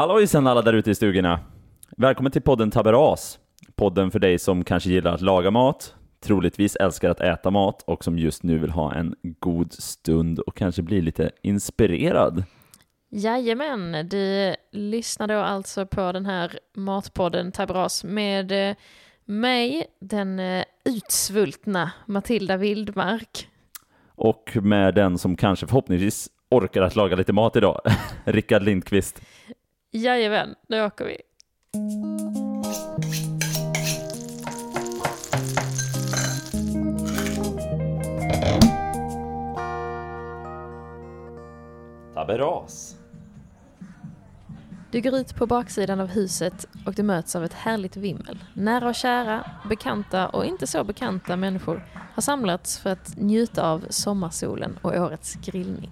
Hallojsen alla där ute i stugorna! Välkommen till podden Taberas. Podden för dig som kanske gillar att laga mat, troligtvis älskar att äta mat och som just nu vill ha en god stund och kanske bli lite inspirerad. Jajamän, du lyssnar då alltså på den här matpodden Taberas med eh, mig, den eh, utsvultna Matilda Vildmark. Och med den som kanske förhoppningsvis orkar att laga lite mat idag, Rickard Lindqvist. Jajamän, nu åker vi. Taberas. Du går ut på baksidan av huset och du möts av ett härligt vimmel. Nära och kära, bekanta och inte så bekanta människor har samlats för att njuta av sommarsolen och årets grillning.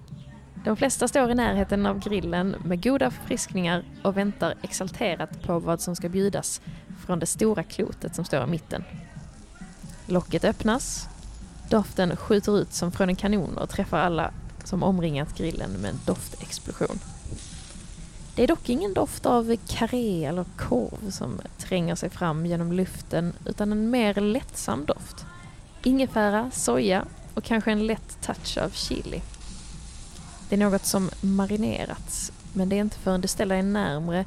De flesta står i närheten av grillen med goda förfriskningar och väntar exalterat på vad som ska bjudas från det stora klotet som står i mitten. Locket öppnas, doften skjuter ut som från en kanon och träffar alla som omringat grillen med en doftexplosion. Det är dock ingen doft av karré eller korv som tränger sig fram genom luften utan en mer lättsam doft. Ingefära, soja och kanske en lätt touch av chili. Det är något som marinerats men det är inte förrän du ställer dig närmre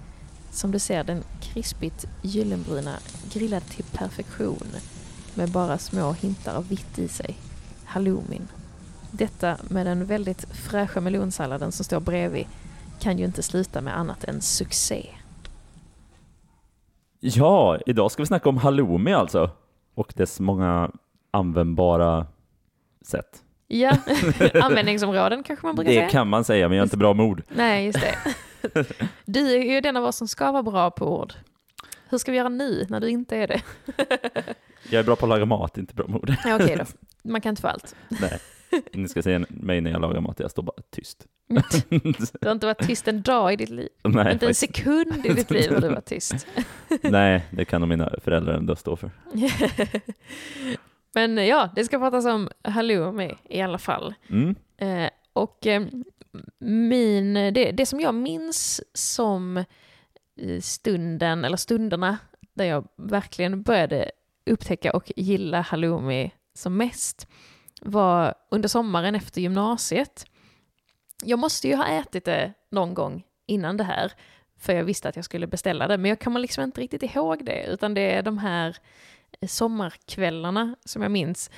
som du ser den krispigt gyllenbruna grillad till perfektion med bara små hintar av vitt i sig. Halloumin. Detta med den väldigt fräscha melonsalladen som står bredvid kan ju inte sluta med annat än succé. Ja, idag ska vi snacka om halloumi alltså och dess många användbara sätt. Ja, användningsområden kanske man brukar Det säga. kan man säga, men jag är inte bra med ord. Nej, just det. Du är ju den av oss som ska vara bra på ord. Hur ska vi göra nu när du inte är det? Jag är bra på att laga mat, inte bra med ord. Ja, Okej då, man kan inte få allt. Nej, ni ska se mig när jag lagar mat, jag står bara tyst. Du har inte varit tyst en dag i ditt liv. Nej, inte en faktiskt. sekund i ditt liv har du varit tyst. Nej, det kan nog mina föräldrar ändå stå för. Men ja, det ska pratas om halloumi i alla fall. Mm. Eh, och eh, min, det, det som jag minns som eh, stunden, eller stunderna, där jag verkligen började upptäcka och gilla halloumi som mest, var under sommaren efter gymnasiet. Jag måste ju ha ätit det någon gång innan det här, för jag visste att jag skulle beställa det, men jag kommer liksom inte riktigt ihåg det, utan det är de här eh, sommarkvällarna som jag minns.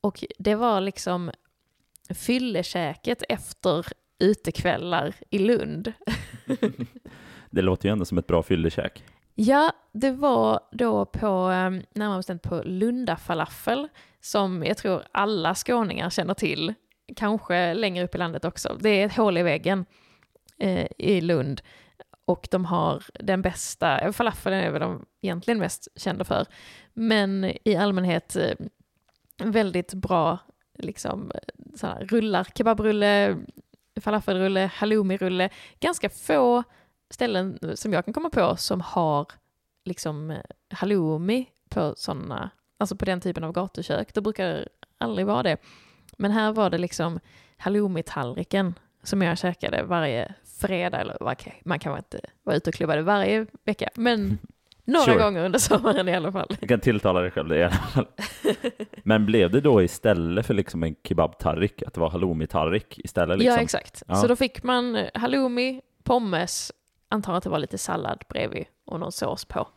Och det var liksom fyllekäket efter utekvällar i Lund. Det låter ju ändå som ett bra fyllekäk. Ja, det var då på, eh, närmare bestämt på Lunda falafel, som jag tror alla skåningar känner till, kanske längre upp i landet också. Det är ett hål i väggen eh, i Lund och de har den bästa, falafeln är väl de egentligen mest kända för, men i allmänhet eh, väldigt bra liksom eh, sådana rullar, kebabrulle, falafelrulle, halloumirulle, ganska få ställen som jag kan komma på som har liksom eh, halloumi på sådana, alltså på den typen av gatukök. Det brukar aldrig vara det. Men här var det liksom halloumitallriken som jag käkade varje fredag, eller okej, man kan inte vara ute och klubba det varje vecka, men några Sure. gånger under sommaren i alla fall. Jag kan tilltala dig själv det i alla fall. Men blev det då istället för liksom en kebabtarrik, att det var halloumi-tarrik istället? Liksom? Ja, exakt. Ja. Så då fick man eh, halloumi, pommes, antar att det var lite sallad bredvid och någon sås på.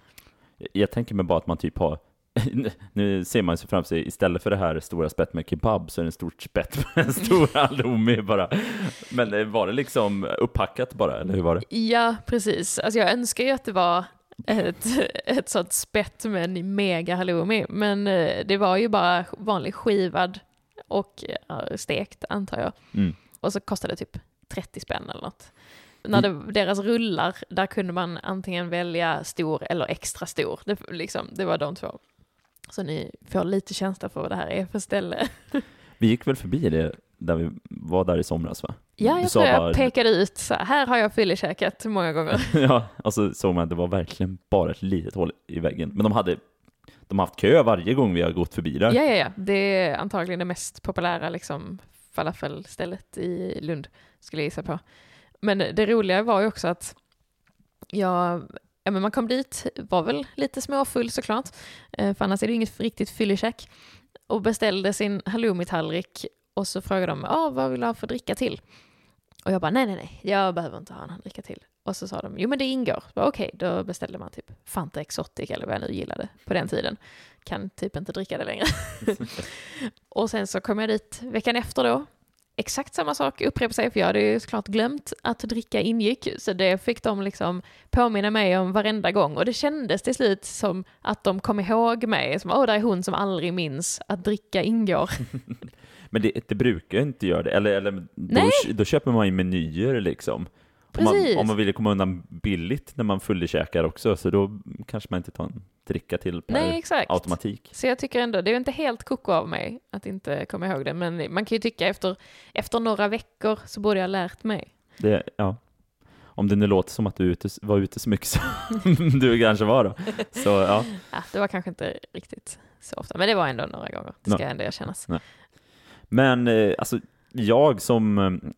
Jag tänker mig bara att man typ har nu ser man sig framför sig, istället för det här stora spett med kebab så är det en stort spett med en stor halloumi bara. Men eh, var det liksom upphackat bara, eller hur var det? Ja, precis. Alltså jag önskar ju att det var ett, ett sånt spett med en mega halloumi, men eh, det var ju bara vanlig skivad och eh, stekt antar jag. Mm. Och så kostade det typ 30 spänn eller något. När det, deras rullar, där kunde man antingen välja stor eller extra stor. Det, liksom, det var de två. Så ni får lite känsla för vad det här är för ställe. Vi gick väl förbi det där vi var där i somras va? Ja, jag tror jag bara- pekade ut så här, här har jag fyllekäkat många gånger. ja, och så såg man att det var verkligen bara ett litet hål i väggen. Men de hade de har haft kö varje gång vi har gått förbi där. Ja, ja, ja. Det är antagligen det mest populära liksom, falafelstället i Lund, skulle jag gissa på. Men det roliga var ju också att jag, ja, men man kom dit, var väl lite småfull såklart, eh, för annars är det inget riktigt fyllekäk, och beställde sin halloumi-tallrik och så frågade de, ah, vad vill du ha för dricka till? Och jag bara, nej, nej, nej, jag behöver inte ha en dricka till. Och så sa de, jo men det ingår. Okej, okay, då beställde man typ Fanta Exotic eller vad jag nu gillade på den tiden. Kan typ inte dricka det längre. och sen så kom jag dit veckan efter då. Exakt samma sak upprepade sig, för jag hade ju såklart glömt att dricka ingick. Så det fick de liksom påminna mig om varenda gång. Och det kändes till slut som att de kom ihåg mig. Som, åh, där är hon som aldrig minns att dricka ingår. Men det, det brukar inte göra det, eller, eller då, då, köper man ju menyer liksom. Om man, om man vill komma undan billigt när man fullkäkar också, så då kanske man inte tar en dricka till per Nej, exakt. automatik. Så jag tycker ändå, det är inte helt koko av mig att inte komma ihåg det, men man kan ju tycka efter, efter några veckor så borde jag ha lärt mig. Det, ja. Om det nu låter som att du ute, var ute så mycket som du kanske var då. Så, ja. ja. Det var kanske inte riktigt så ofta, men det var ändå några gånger, det ska no. ändå erkännas. Nej. Men eh, alltså, jag som eh,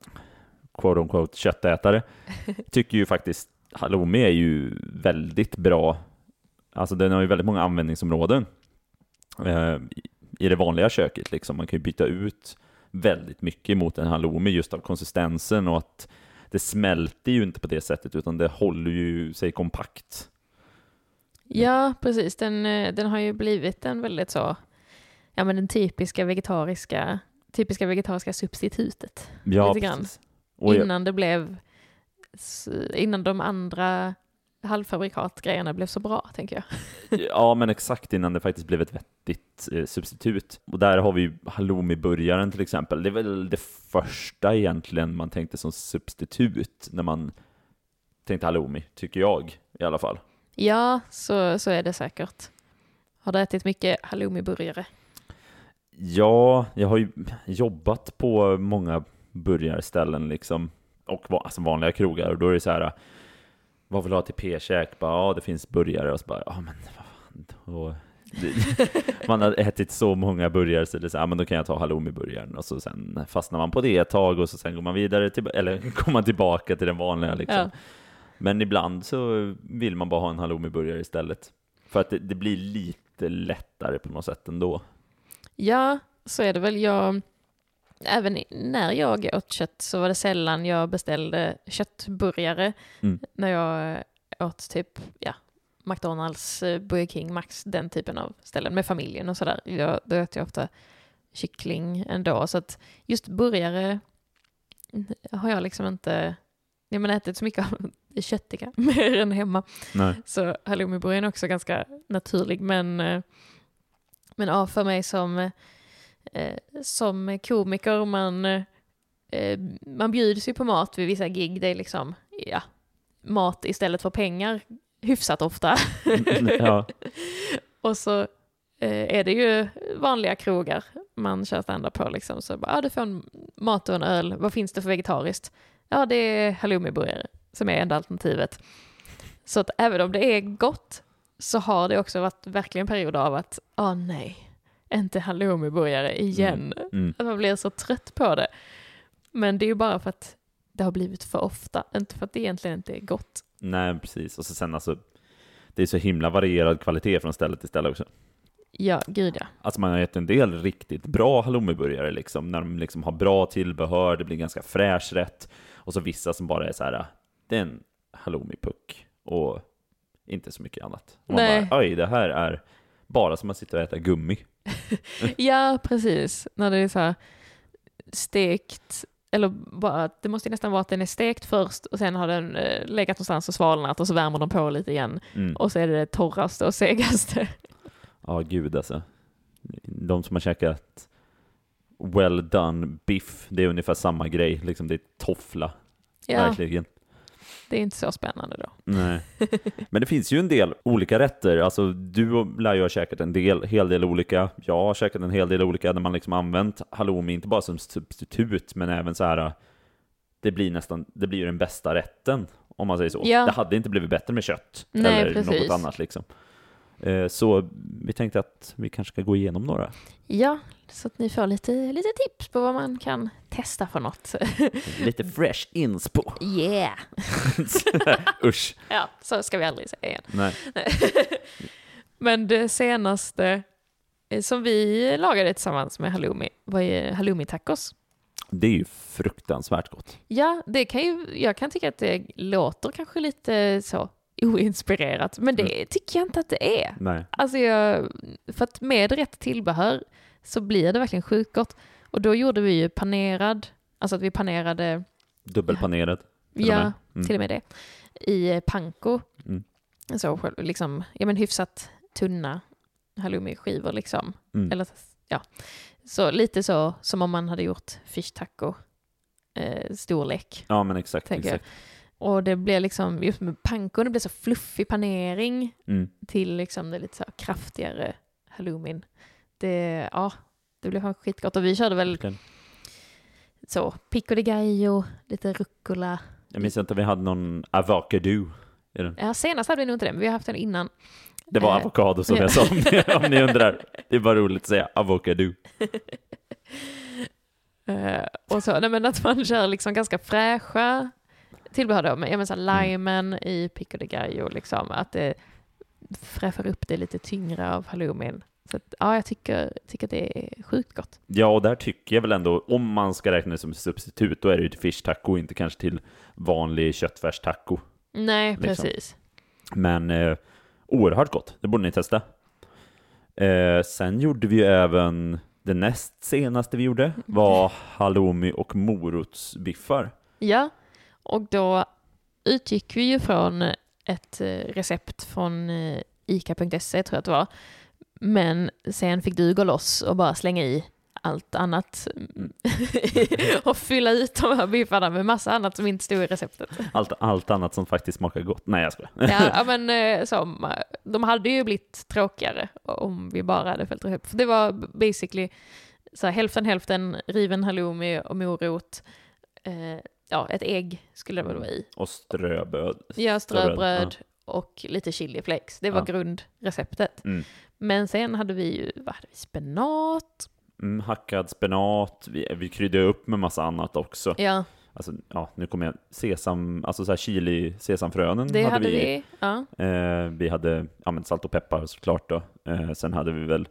quote on quote köttätare tycker ju faktiskt halloumi är ju väldigt bra. Alltså den har ju väldigt många användningsområden eh, i det vanliga köket. Liksom. Man kan ju byta ut väldigt mycket mot en halloumi just av konsistensen och att det smälter ju inte på det sättet utan det håller ju sig kompakt. Ja, precis. Den, eh, den har ju blivit en väldigt så, ja men den typiska vegetariska typiska vegetariska substitutet. Ja, grann. Innan det blev, innan de andra halvfabrikatgrejerna blev så bra, tänker jag. ja, men exakt innan det faktiskt blev ett vettigt eh, substitut. Och där har vi ju halloumi-burgaren till exempel. Det är väl det första egentligen man tänkte som substitut när man tänkte halloumi, tycker jag i alla fall. Ja, så, så är det säkert. Har du ätit mycket halloumi-burgare? Ja, jag har ju jobbat på många burgarställen liksom, och alltså vanliga krogar, och då är det så här, vad vill du ha till p-käk? Ja, det finns burgare, och så bara, ja men vad fan. Man har ätit så många burgare så det är så ja, men då kan jag ta halloumi-burgaren och så sen fastnar man på det ett tag och så sen går man vidare till, eller går man tillbaka till den vanliga liksom. Ja. Men ibland så vill man bara ha en halloumi-burgare istället. För att det, det, blir lite lättare på något sätt ändå. Ja, så är det väl. Jag, även när jag åt kött så var det sällan jag beställde köttburgare. Mm. När jag åt typ, ja, McDonalds, Burger King, Max, den typen av ställen med familjen och sådär. Jag, då åt jag ofta kyckling ändå. Så att just burgare har jag liksom inte jag menar, ätit så mycket av köttiga mer än hemma. Nej. Så halloumiburgaren är också ganska naturlig men eh, men ja, för mig som, eh, som komiker, man, eh, man bjuds ju på mat vid vissa gig. Det är liksom, ja, mat istället för pengar hyfsat ofta. ja. Och så eh, är det ju vanliga krogar man kör standard på liksom. Så bara, ja, du får en mat och en öl. Vad finns det för vegetariskt? Ja, det är halloumiburgare som är enda alternativet. Så att även om det är gott så har det också varit verkligen perioder av att, åh oh, nej, inte halloumiburgare igen. Mm. Mm. Att man blir så trött på det. Men det är ju bara för att det har blivit för ofta, inte för att det egentligen inte är gott. Nej, precis. Och så sen alltså, det är så himla varierad kvalitet från ställe till ställe också. Ja, gud ja. Alltså man har gett en del riktigt bra halloumiburgare liksom, när de liksom har bra tillbehör, det blir ganska fräsch rätt. Och så vissa som bara är så här, det är en halloumipuck och inte så mycket annat. Och man Nej. bara, oj, det här är bara som att sitta och äta gummi. ja, precis. När det är så här stekt, eller bara, det måste nästan vara att den är stekt först och sen har den eh, legat någonstans och svalnat och så värmer de på lite igen. Mm. Och så är det det torraste och segaste. Ja, gud alltså. De som har käkat well done biff, det är ungefär samma grej. Liksom det är toffla. Ja. Verkligen. Det är inte så spännande då. Nej. Men det finns ju en del olika rätter. Alltså, du lär ju ha käkat en del, hel del olika. Jag har käkat en hel del olika där man liksom använt halloumi, inte bara som substitut, men även så här. Det blir nästan, det blir ju den bästa rätten, om man säger så. Ja. Det hade inte blivit bättre med kött. Nej, eller precis. något annat liksom. Eh, så vi tänkte att vi kanske ska gå igenom några. Ja, så att ni får lite, lite tips på vad man kan testa för något. Lite fresh inspo. Yeah! Usch. Ja, så ska vi aldrig säga igen. Nej. Men det senaste eh, som vi lagade tillsammans med halloumi var ju halloumi-tacos. Det är ju fruktansvärt gott. Ja, det kan ju, jag kan tycka att det låter kanske lite så oinspirerat, men det tycker jag inte att det är. Nej. Alltså jag, för att med rätt tillbehör så blir det verkligen sjukt gott. Och då gjorde vi ju panerad, alltså att vi panerade, Dubbelpanerat. till och ja, med. Mm. till och med det, i panko. Mm. Så liksom, ja men hyfsat tunna halloumi-skivor liksom. Mm. Eller, ja. Så lite så som om man hade gjort fish taco eh, storlek. Ja, men exakt. Exakt. Och det blev liksom, just med panko, det blev så fluffig panering Mm. till liksom det lite så kraftigare halloumin. Det, ja, det blev skitgott. Och vi körde väl Verkligen. så, pico de gallo, lite rucola. Jag minns inte om vi hade någon avocado i den. Ja, senast hade vi nog inte det, men vi har haft den innan. Det var Eh, avokado som ja. jag sa, om ni- undrar. Det är bara roligt att säga avokado. Eh, och så, nej men att man kör liksom ganska fräscha tillbehör då, med ja, men så här limen i pico de gallo, liksom, att det fräschar upp det lite tyngre av halloumin. Så att, ja, jag tycker, tycker att det är sjukt gott. Ja, och där tycker jag väl ändå, om man ska räkna det som substitut, då är det ju till fish taco, inte kanske till vanlig köttfärstaco. Nej, Liksom. precis. Men eh, oerhört gott, det borde ni testa. Eh, sen gjorde vi ju även, det näst senaste vi gjorde var halloumi och morotsbiffar. Ja, och då utgick vi ju från ett eh, recept från eh, ica.se tror jag att det var. Men sen fick du gå loss och bara slänga i allt annat och fylla ut de här biffarna med massa annat som inte stod i receptet. Allt, allt annat som faktiskt smakar gott. Nej, jag skojar. Ja, ja men eh, så, de hade ju blivit tråkigare om vi bara hade följt recept. För det var basically så här, hälften hälften riven halloumi och morot. Eh, ja, ett ägg skulle det väl vara i. Och ströbröd. Ja, Ströbröd, ströbröd och lite chiliflakes. Det var Ja. grundreceptet. Mm. Men sen hade vi ju, vad hade vi, spenat? Mm, hackad spenat, vi, vi kryddade upp med massa annat också. Ja, Alltså, ja, nu kommer jag, sesam, alltså så här chili sesamfrönen det hade, vi. vi. Ja. Eh, vi hade ja, salt och peppar såklart då. Eh, sen hade vi väl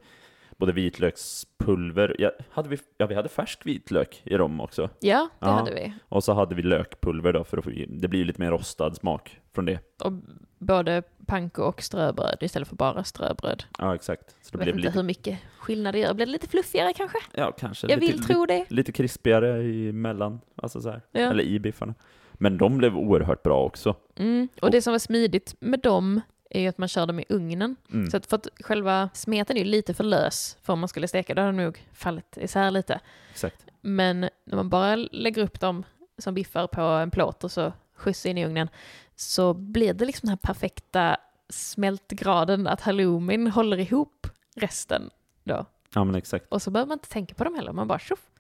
både vitlökspulver, ja, hade vi, ja vi hade färsk vitlök i dem också. ja, det Ja. hade vi. Och så hade vi lökpulver då för att få, det blir lite mer rostad smak från det. Och både panko och ströbröd istället för bara ströbröd. Ja exakt. Så det Jag vet blev inte lite, hur mycket skillnad det gör. Blir det lite fluffigare kanske? ja kanske Jag lite, vill tro det. lite, lite krispigare emellan, alltså så här. Ja. eller i biffarna. Men de blev oerhört bra också. Mm. Och det som var smidigt med dem är ju att man kör dem i ugnen. Mm. Så att för att själva smeten är ju lite för lös för om man skulle steka. Då hade den nog fallit isär lite. Exakt. Men när man bara lägger upp dem som biffar på en plåt och så skjutsar in i ugnen så blir det liksom den här perfekta smältgraden att halloumin håller ihop resten då. Ja men exakt. Och så behöver man inte tänka på dem heller, man bara tjoff,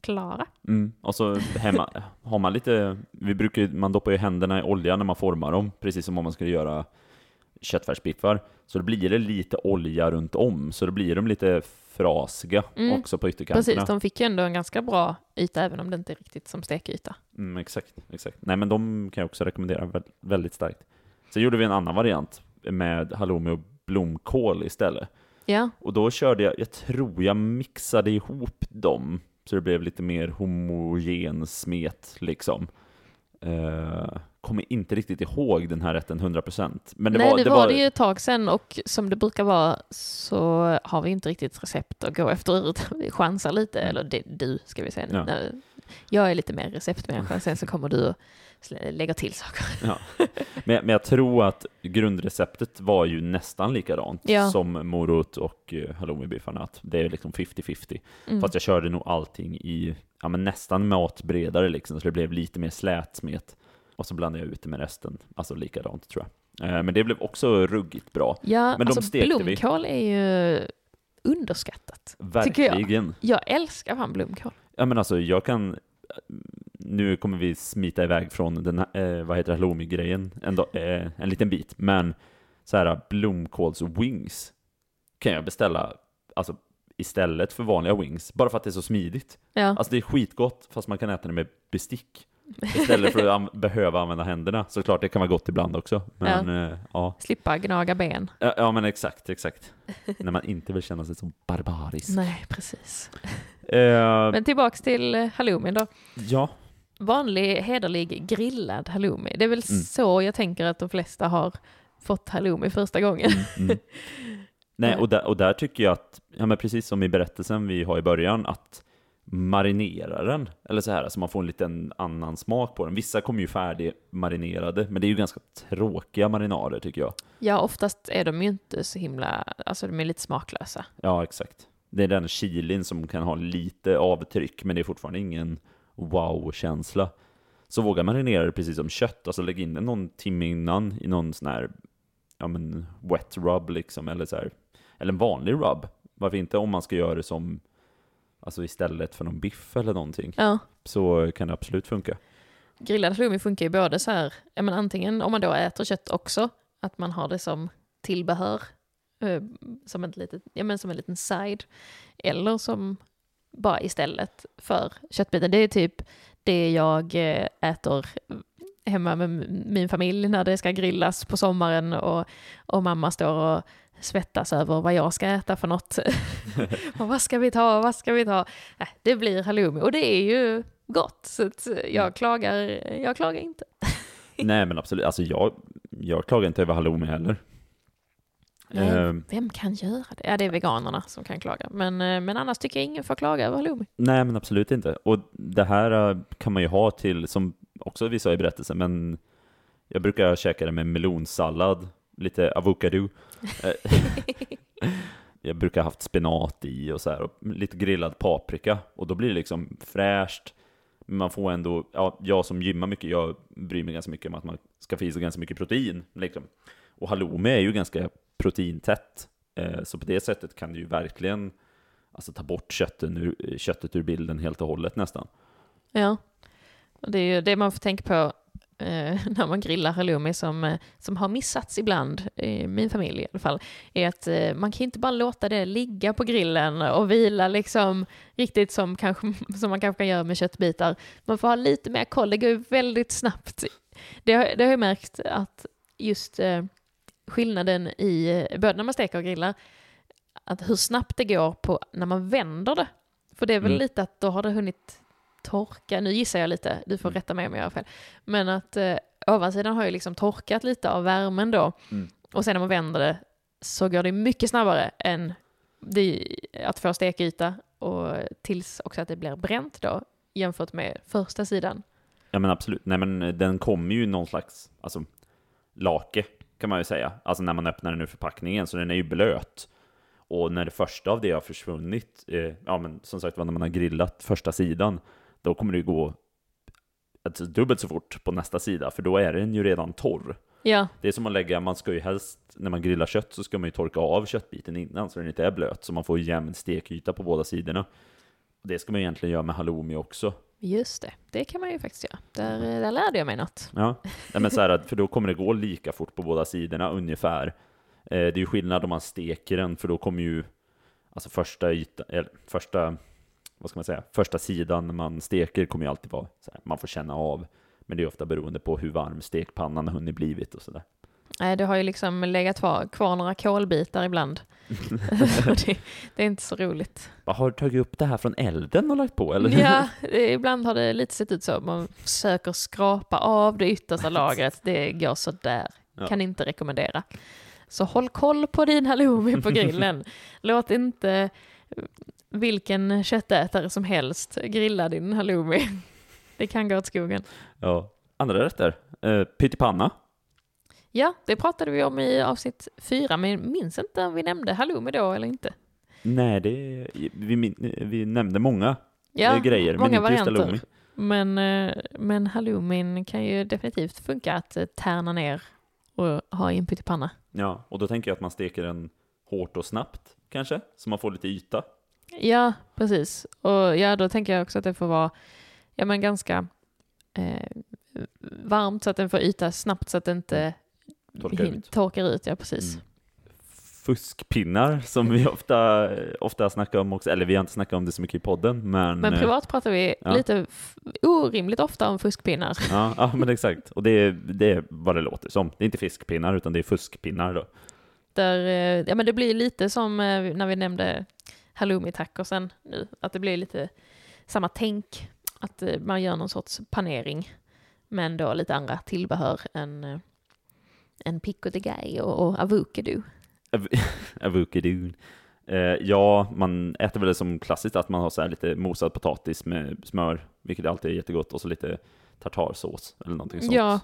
klara. Mm. Och så hemma har man lite, vi brukar man doppar ju händerna i olja när man formar dem, precis som om man skulle göra köttfärsbiffar. Så då blir det lite olja runt om, så då blir de lite frasiga Mm. också på ytterkanterna. Precis, de fick ju ändå en ganska bra yta även om det inte är riktigt som stekyta. Mm, exakt, exakt. Nej men de kan jag också rekommendera vä- väldigt starkt. Sen gjorde vi en annan variant med halloumi och blomkål istället. Ja, Och då körde jag, jag tror jag mixade ihop dem så det blev lite mer homogen smet liksom. Uh, kommer inte riktigt ihåg den här rätten 100% men det Nej, var, det, det var, det ju ett tag sedan och som det brukar vara så har vi inte riktigt recept att gå efter utan vi chansar lite, Mm. eller det, du ska vi säga. Ja. Nej, Jag är lite mer receptmänniska, sen så kommer du och lägger till saker. men, men jag tror att grundreceptet var ju nästan likadant Ja. som morot och uh, halloumibiffarna, det är liksom 50-50. Mm. Fast jag körde nog allting i ja, men nästan matbredare liksom, så det blev lite mer slätsmet. Och så blandade jag ut det med resten, alltså likadant tror jag. Eh, men det blev också ruggigt bra. Ja, Men alltså stekte vi. blomkål är ju underskattat. Tycker jag. Verkligen. Jag älskar fan blomkål. Ja men alltså jag kan, nu kommer vi smita iväg från den här, eh, vad heter det, halloumi-grejen, en, eh, en liten bit, men så här blomkålswings kan jag beställa alltså, istället för vanliga wings, bara för att det är så smidigt. Ja, Alltså det är skitgott, fast man kan äta det med bestick. Istället för att an- behöva använda händerna. Såklart, det kan vara gott ibland också. Men ja, ja. slippa gnaga ben. ja, ja men exakt, exakt. När man inte vill känna sig så barbarisk. Nej, precis. Eh, Men tillbaks till eh, halloumin då. ja, Vanlig, hederlig, grillad halloumi. Det är väl Mm. så jag tänker att de flesta har fått halloumi första gången. Mm. Nej, och där, och där tycker jag att, ja men precis som i berättelsen vi har i början, att marinera den, eller så här, så man får en liten annan smak på den. Vissa kommer ju färdig marinerade, men det är ju ganska tråkiga marinader tycker jag. Ja, oftast är de ju inte så himla, alltså de är lite smaklösa. Ja, exakt. Det är den chilin som kan ha lite avtryck, men det är fortfarande ingen wow-känsla. Så våga marinera det precis som kött, alltså lägg in det någon timme innan i någon sån här, ja men wet rub liksom, eller så här, eller en vanlig rub. Varför inte om man ska göra det som, alltså istället för någon biff eller någonting, Ja. så kan det absolut funka. Grillad halloumi funkar ju både så här, ja men antingen om man då äter kött också, att man har det som tillbehör, eh, som, ett litet, ja men som en liten side, eller som bara istället för köttbiten. Det är typ det jag eh, äter hemma med min familj när det ska grillas på sommaren och, och mamma står och svettas över vad jag ska äta för något. och vad ska vi ta, vad ska vi ta? Äh, det blir halloumi och det är ju gott, så att jag, klagar, jag klagar inte. Nej men absolut, alltså jag, jag klagar inte över halloumi heller. Nej, Ehm, Vem kan göra det? Ja, det är veganerna som kan klaga. Men, eh, men annars tycker jag ingen får klaga över halloumi. Nej, men absolut inte. Och det här eh, kan man ju ha till, som också vi sa i berättelsen, men jag brukar käka det med melonsallad, lite avokado. Eh, jag brukar ha haft spenat i och så här, och lite grillad paprika. Och då blir det liksom fräscht. Man får ändå, ja, jag som gymmar mycket, jag bryr mig ganska mycket om att man ska få i sig ganska mycket protein. Liksom. Och halloumi är ju ganska proteintätt. Eh, så på det sättet kan du ju verkligen alltså, ta bort kötten ur, köttet ur bilden helt och hållet nästan. Ja. Och det är ju det man får tänka på eh, när man grillar halloumi som, eh, som har missats ibland, i min familj i alla fall, är att eh, man kan inte bara låta det ligga på grillen och vila liksom riktigt som, kanske, som man kanske kan göra med köttbitar. Man får ha lite mer koll, det går ju väldigt snabbt. Det, har- det har jag märkt att just eh, skillnaden i, eh, både när man steker och grillar, att hur snabbt det går på när man vänder det. För det är väl Mm. lite att då har det hunnit torka, nu gissar jag lite, du får Mm. rätta mig om jag har fel, men att eh, ovansidan har ju liksom torkat lite av värmen då, Mm. och sen när man vänder det så går det mycket snabbare än det, att få stekyta och tills också att det blir bränt då, jämfört med första sidan. Ja men absolut, nej men eh, den kommer ju någon slags, alltså lake kan man ju säga, alltså när man öppnar den ur förpackningen, så den är ju blöt. Och när det första av det har försvunnit, eh, ja men som sagt var när man har grillat första sidan, då kommer det ju gå alltså, dubbelt så fort på nästa sida, för då är den ju redan torr. Ja, Det är som att lägga, man ska ju helst, när man grillar kött så ska man ju torka av köttbiten innan så den inte är blöt, så man får jämn stekyta på båda sidorna. Det ska man egentligen göra med halloumi också. just det. Det kan man ju faktiskt göra. Där, eh, där lärde jag mig något. Ja, Nej, men så här, för då kommer det gå lika fort på båda sidorna ungefär. Eh, det är ju skillnad om man steker den, för då kommer ju alltså första yta, eller första, vad ska man säga, första sidan när man steker kommer ju alltid vara så här, man får känna av. Men det är ofta beroende på hur varm stekpannan har hunnit blivit och sådär. Nej, det har ju liksom legat kvar, kvar några kolbitar ibland. det, det är inte så roligt. Vad Har du tagit upp det här från elden och lagt på eller? Ja, det, ibland har det lite sett ut så. Man försöker skrapa av det yttersta lagret. Det går sådär. Ja. Kan inte rekommendera. Så håll koll på din halloumi på grillen. Låt inte vilken köttätare som helst grilla din halloumi. Det kan gå åt skogen. ja. Andra rätter, eh, pyttipanna. Ja, det pratade vi om i avsnitt fyra, men minns inte om vi nämnde halloumi då eller inte. Nej, det, vi, vi nämnde många Ja, eh, grejer, men många inte just halloumi. Men, eh, men halloumin kan ju definitivt funka att eh, tärna ner och ha i en pyttipanna. Ja, och då tänker jag att man steker den hårt och snabbt, kanske, så man får lite yta. Ja, precis. Och ja, då tänker jag också att det får vara ja, men ganska eh, varmt så att den får yta snabbt så att det inte Torkar hin- ut. torkar ut. Ja, precis. Mm. Fuskpinnar som vi ofta, ofta snackar om också, eller vi har inte snackat om det så mycket i podden, men... Men eh, privat pratar vi ja. lite orimligt ofta om fuskpinnar. Ja, ja men exakt. Och det är, det är vad det låter som. Det är inte fiskpinnar, utan det är fuskpinnar då. Där, eh, ja, men det blir lite som eh, när vi nämnde halloumi-tacosen nu, att det blir lite samma tänk, att eh, man gör någon sorts panering, men då lite andra tillbehör än, eh, än pico de gallo och avocado. Avocado. Eh, ja, man äter väl det som klassiskt att man har så här lite mosad potatis med smör, vilket alltid är jättegott, och så lite tartarsås eller någonting sånt. Ja,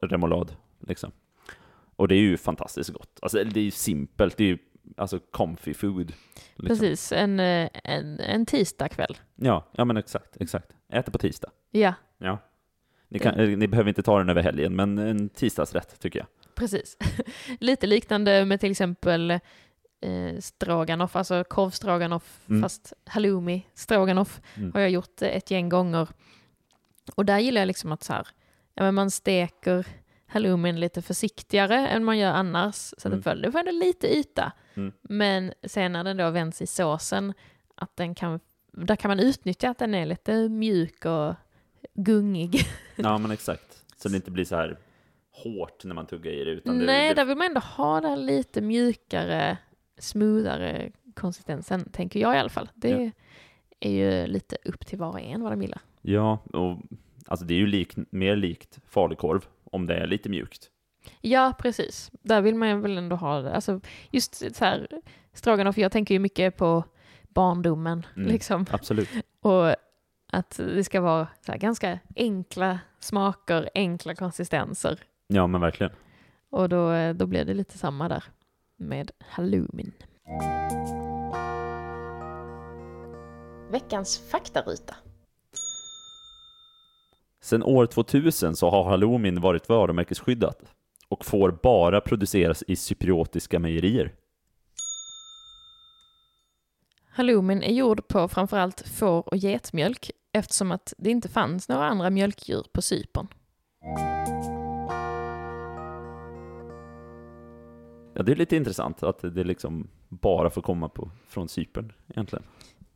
remoulad liksom. Och det är ju fantastiskt gott. Alltså det är ju simpelt, det är ju alltså comfy food. Liksom. Precis, en, eh, en, en tisdagkväll. Ja, ja men exakt, exakt. Äter på tisdag. Ja, Ja. Ni, kan, eh, ni behöver inte ta den över helgen, men en tisdagsrätt tycker jag. precis. Lite liknande med till exempel eh, stroganoff, alltså korvstroganoff, Mm. fast halloumi stroganoff Mm. har jag gjort eh, ett gäng gånger. Och där gillar jag liksom att så här, ja, men man steker halloumin lite försiktigare än man gör annars, så att Mm. det får ändå lite yta. Mm. Men sen när den då vänds i såsen, att den kan, där kan man utnyttja att den är lite mjuk och gungig. Ja, men exakt. Så det inte blir så här hårt när man tuggar i det. Utan det, Nej, det, där vill man ändå ha den lite mjukare, smoothare konsistensen, tänker jag i alla fall. Det Ja. är ju lite upp till var och en vad de gillar. Ja, och alltså det är ju lik, mer likt falukorv om det är lite mjukt. Ja, precis. Där vill man väl ändå ha det. Alltså, just så här, stroganoff, jag tänker ju mycket på barndomen, Mm. liksom. Absolut. Och att det ska vara så här, ganska enkla smaker, enkla konsistenser. Ja, men verkligen. Och då, då blir det lite samma där med halloumin. Veckans faktaruta. Sen år 2000 så har halloumin varit varumärkesskyddat och får bara produceras i cypriotiska mejerier. Halloumin är gjord på framförallt får och getmjölk eftersom att det inte fanns några andra mjölkdjur på Cypern. Ja, det är lite intressant att det liksom bara får komma på, från Cypern egentligen.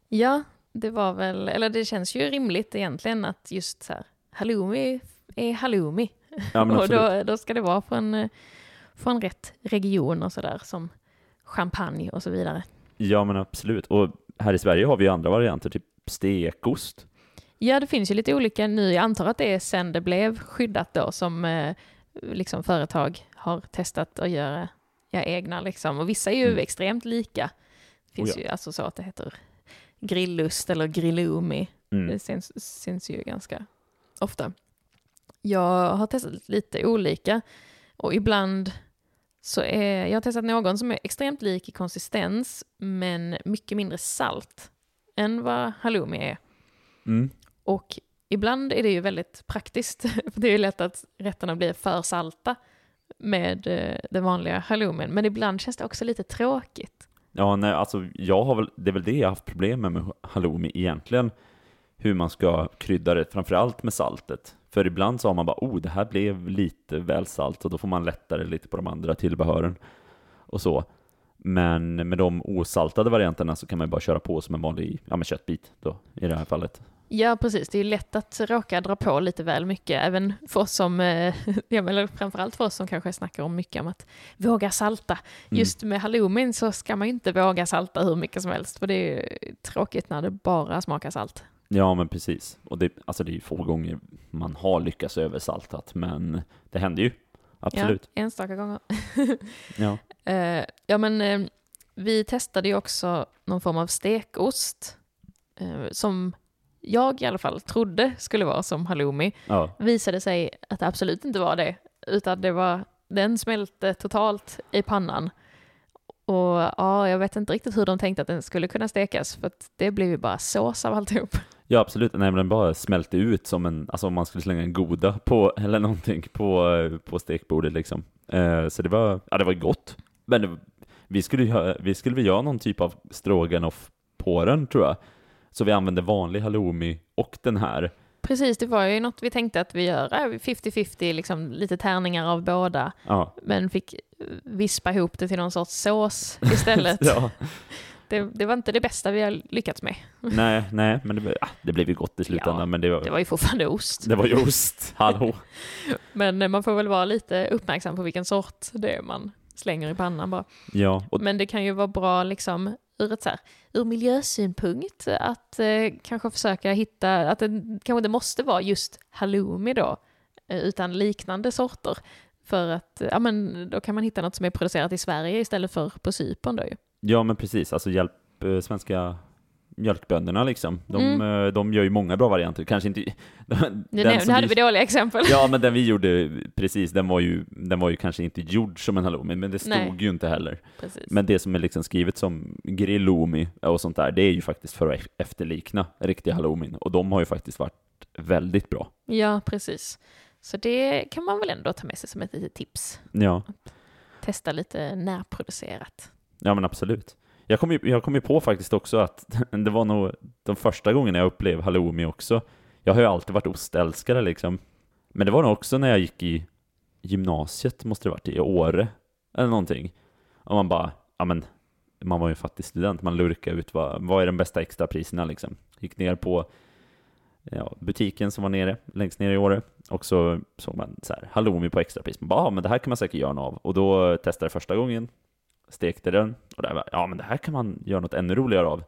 Ja, det var väl, eller det känns ju rimligt egentligen att just så här, halloumi är halloumi. Ja, och då, då ska det vara från, eh, från rätt region och sådär som champagne och så vidare. Ja, men absolut. Och här i Sverige har vi ju andra varianter, typ stekost. Ja, det finns ju lite olika nu. Jag antar att det är sen det blev skyddat då som eh, liksom företag har testat att göra ja, egna liksom. Och vissa är ju Mm. extremt lika. Det finns Oh ja. ju alltså så att det heter grillust eller grillumi. Mm. Det syns, syns ju ganska ofta. Jag har testat lite olika och ibland så är, jag har testat någon som är extremt lik i konsistens men mycket mindre salt än vad halloumi är. Mm. Och ibland är det ju väldigt praktiskt, för det är ju lätt att rätterna blir för salta med eh, den vanliga halloumin, men ibland känns det också lite tråkigt. Ja, nej, alltså jag har väl, det är väl det jag har haft problem med med halloumi egentligen. Hur man ska krydda det, framförallt med saltet. För ibland så har man bara, oh, det här blev lite väl salt och då får man lättare lite på de andra tillbehören och så. Men med de osaltade varianterna så kan man ju bara köra på som en vanlig ja, men köttbit då, i det här fallet. Ja, precis. Det är ju lätt att råka dra på lite väl mycket, även för oss som, eh, ja, eller framförallt för oss som kanske snackar om mycket om att våga salta. Mm. Just med halloumin så ska man ju inte våga salta hur mycket som helst, för det är tråkigt när det bara smakar salt. Ja, men precis. Och det, alltså det är ju få gånger man har lyckats översaltat, men det händer ju. Absolut. Ja, enstaka gånger. Ja. Eh, ja, men eh, vi testade ju också någon form av stekost eh, som jag i alla fall trodde skulle vara som halloumi. Ja. Visade sig att det absolut inte var det, utan det var, den smälte totalt i pannan. Och ja, jag vet inte riktigt hur de tänkte att den skulle kunna stekas, för det blev ju bara sås av alltihop. Ja, absolut. Nej, men den bara smälte ut som en, alltså om man skulle slänga en goda på, eller någonting på, eh, på stekbordet liksom. Eh, så det var, ja det var gott. Men det, vi skulle göra, vi skulle göra någon typ av stroganoff på den tror jag. Så vi använde vanlig halloumi och den här. precis. Det var ju något vi tänkte att vi gör. Äh, 50-50, liksom lite tärningar av båda. Ja. Men fick eh, vispa ihop det till någon sorts sås istället. ja. Det, det var inte det bästa vi har lyckats med. Nej, nej, men det, ja, det blev ju gott i slutändan. Ja, men det var, Det var ju fortfarande ost. det var ju ost. Hallå. Men eh, man får väl vara lite uppmärksam på vilken sort det är man slänger i pannan bara. Ja, och Men det kan ju vara bra liksom ur ett så här, ur miljösynpunkt att eh, kanske försöka hitta, att det kanske inte måste vara just halloumi då, eh, utan liknande sorter. För att, ja men då kan man hitta något som är producerat i Sverige istället för på Cypern då ju. Ja, men precis. Alltså hjälp eh, svenska mjölkbönderna liksom. De, Mm. eh, de gör ju många bra varianter. Kanske inte... Den, Nu, den hade vi dåliga exempel. Ja, men den vi gjorde precis, den var ju, den var ju kanske inte gjord som en halloumi, men det stod Nej. ju inte heller. Precis. Men det som är liksom skrivet som grillomi och sånt där, det är ju faktiskt för att ef- efterlikna riktiga halloumin. Och de har ju faktiskt varit väldigt bra. Ja, precis. Så det kan man väl ändå ta med sig som ett litet tips. Ja, Testa lite närproducerat ja men absolut. Jag kom, ju, jag kom ju på faktiskt också att det var nog de första gångerna jag upplevde halloumi också. Jag har ju alltid varit ostälskare liksom. Men det var nog också när jag gick i gymnasiet, måste det varit, i Åre eller någonting. Och man bara, ja men, man var ju fattig student, man lurkade ut vad, vad är de bästa extrapriserna liksom. Gick ner på ja, butiken som var nere, längst ner i Åre, och så såg man så här, halloumi på extrapris. Man bara, ja men det här kan man säkert göra något av. Och då testade jag första gången, stekte den, och där var, ja men det här kan man göra något ännu roligare av.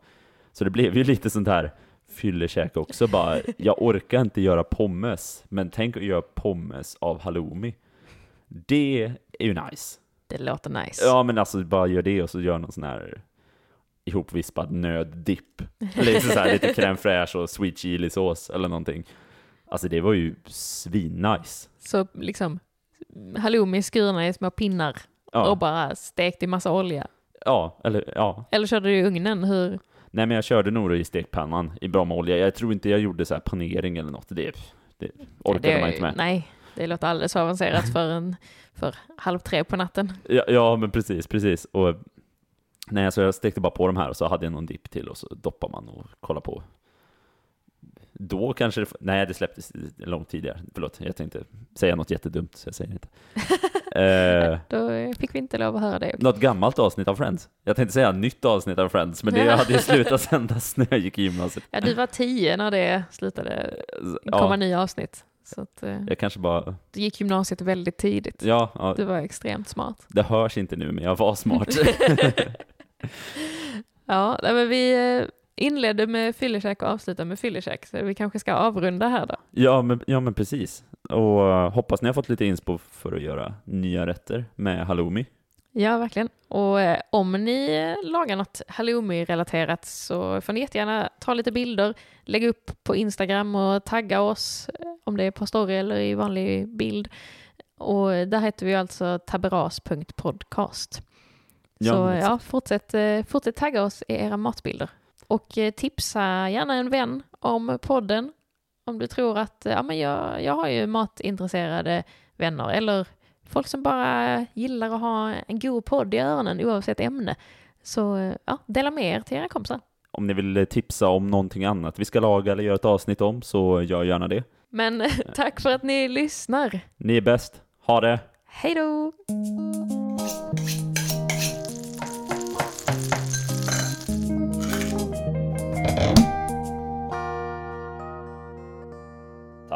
Så det blev ju lite sånt här fyllekäk också bara, jag orkar inte göra pommes, men tänk att göra pommes av halloumi. Det är ju nice. Det låter nice. Ja men alltså bara gör det och så gör någon sån här ihopvispad nöddipp. Eller så här, lite crème fraîche och sweet chili sås eller någonting. Alltså det var ju svinnice. Så liksom halloumi skurna i små pinnar och Ja, bara stekt i massa olja. ja, eller ja. Eller körde du i ugnen? Hur? Nej men jag körde nog i stekpannan i bra med olja. Jag tror inte jag gjorde så här panering eller något. Det, det orkade det, man inte med. Nej, det låter alldeles avancerat för, en, för halv tre på natten. Ja, ja, men precis, precis. Och nej, så jag stekte bara på de här och så hade jag någon dipp till och så doppar man och kollar på. Då kanske det, nej det släpptes långt tidigare, förlåt, jag tänkte säga något jättedumt så jag säger inte. eh, Då fick vi inte lov att höra det. något gammalt avsnitt av Friends. Jag tänkte säga nytt avsnitt av Friends, men det hade ju slutat sändas när jag gick i gymnasiet. Ja, du var tio när det slutade komma Ja, nya avsnitt. Så att, eh, jag kanske bara, du gick gymnasiet väldigt tidigt. ja, ja, Du var extremt smart. det hörs inte nu men jag var smart. Ja, men vi eh, inledde med fyllekäk och avslutade med fyllekäk, så vi kanske ska avrunda här då. Ja men, ja, men precis. Och hoppas ni har fått lite inspo för att göra nya rätter med halloumi. Ja, verkligen. Och eh, om ni lagar något halloumi-relaterat så får ni jättegärna ta lite bilder, lägga upp på Instagram och tagga oss, eh, om det är på story eller i vanlig bild. Och där heter vi alltså taberas.podcast. Ja, så men ja, fortsätt, eh, fortsätt tagga oss i era matbilder. Och tipsa gärna en vän om podden. Om du tror att, ja men jag, jag har ju matintresserade vänner eller folk som bara gillar att ha en god podd i öronen oavsett ämne. Så ja, dela med er till era kompisar. Om ni vill eh, tipsa om någonting annat vi ska laga eller göra ett avsnitt om så gör gärna det. Men tack för att ni lyssnar. Ni är bäst. Ha det! Hej då!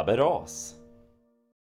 Aberas.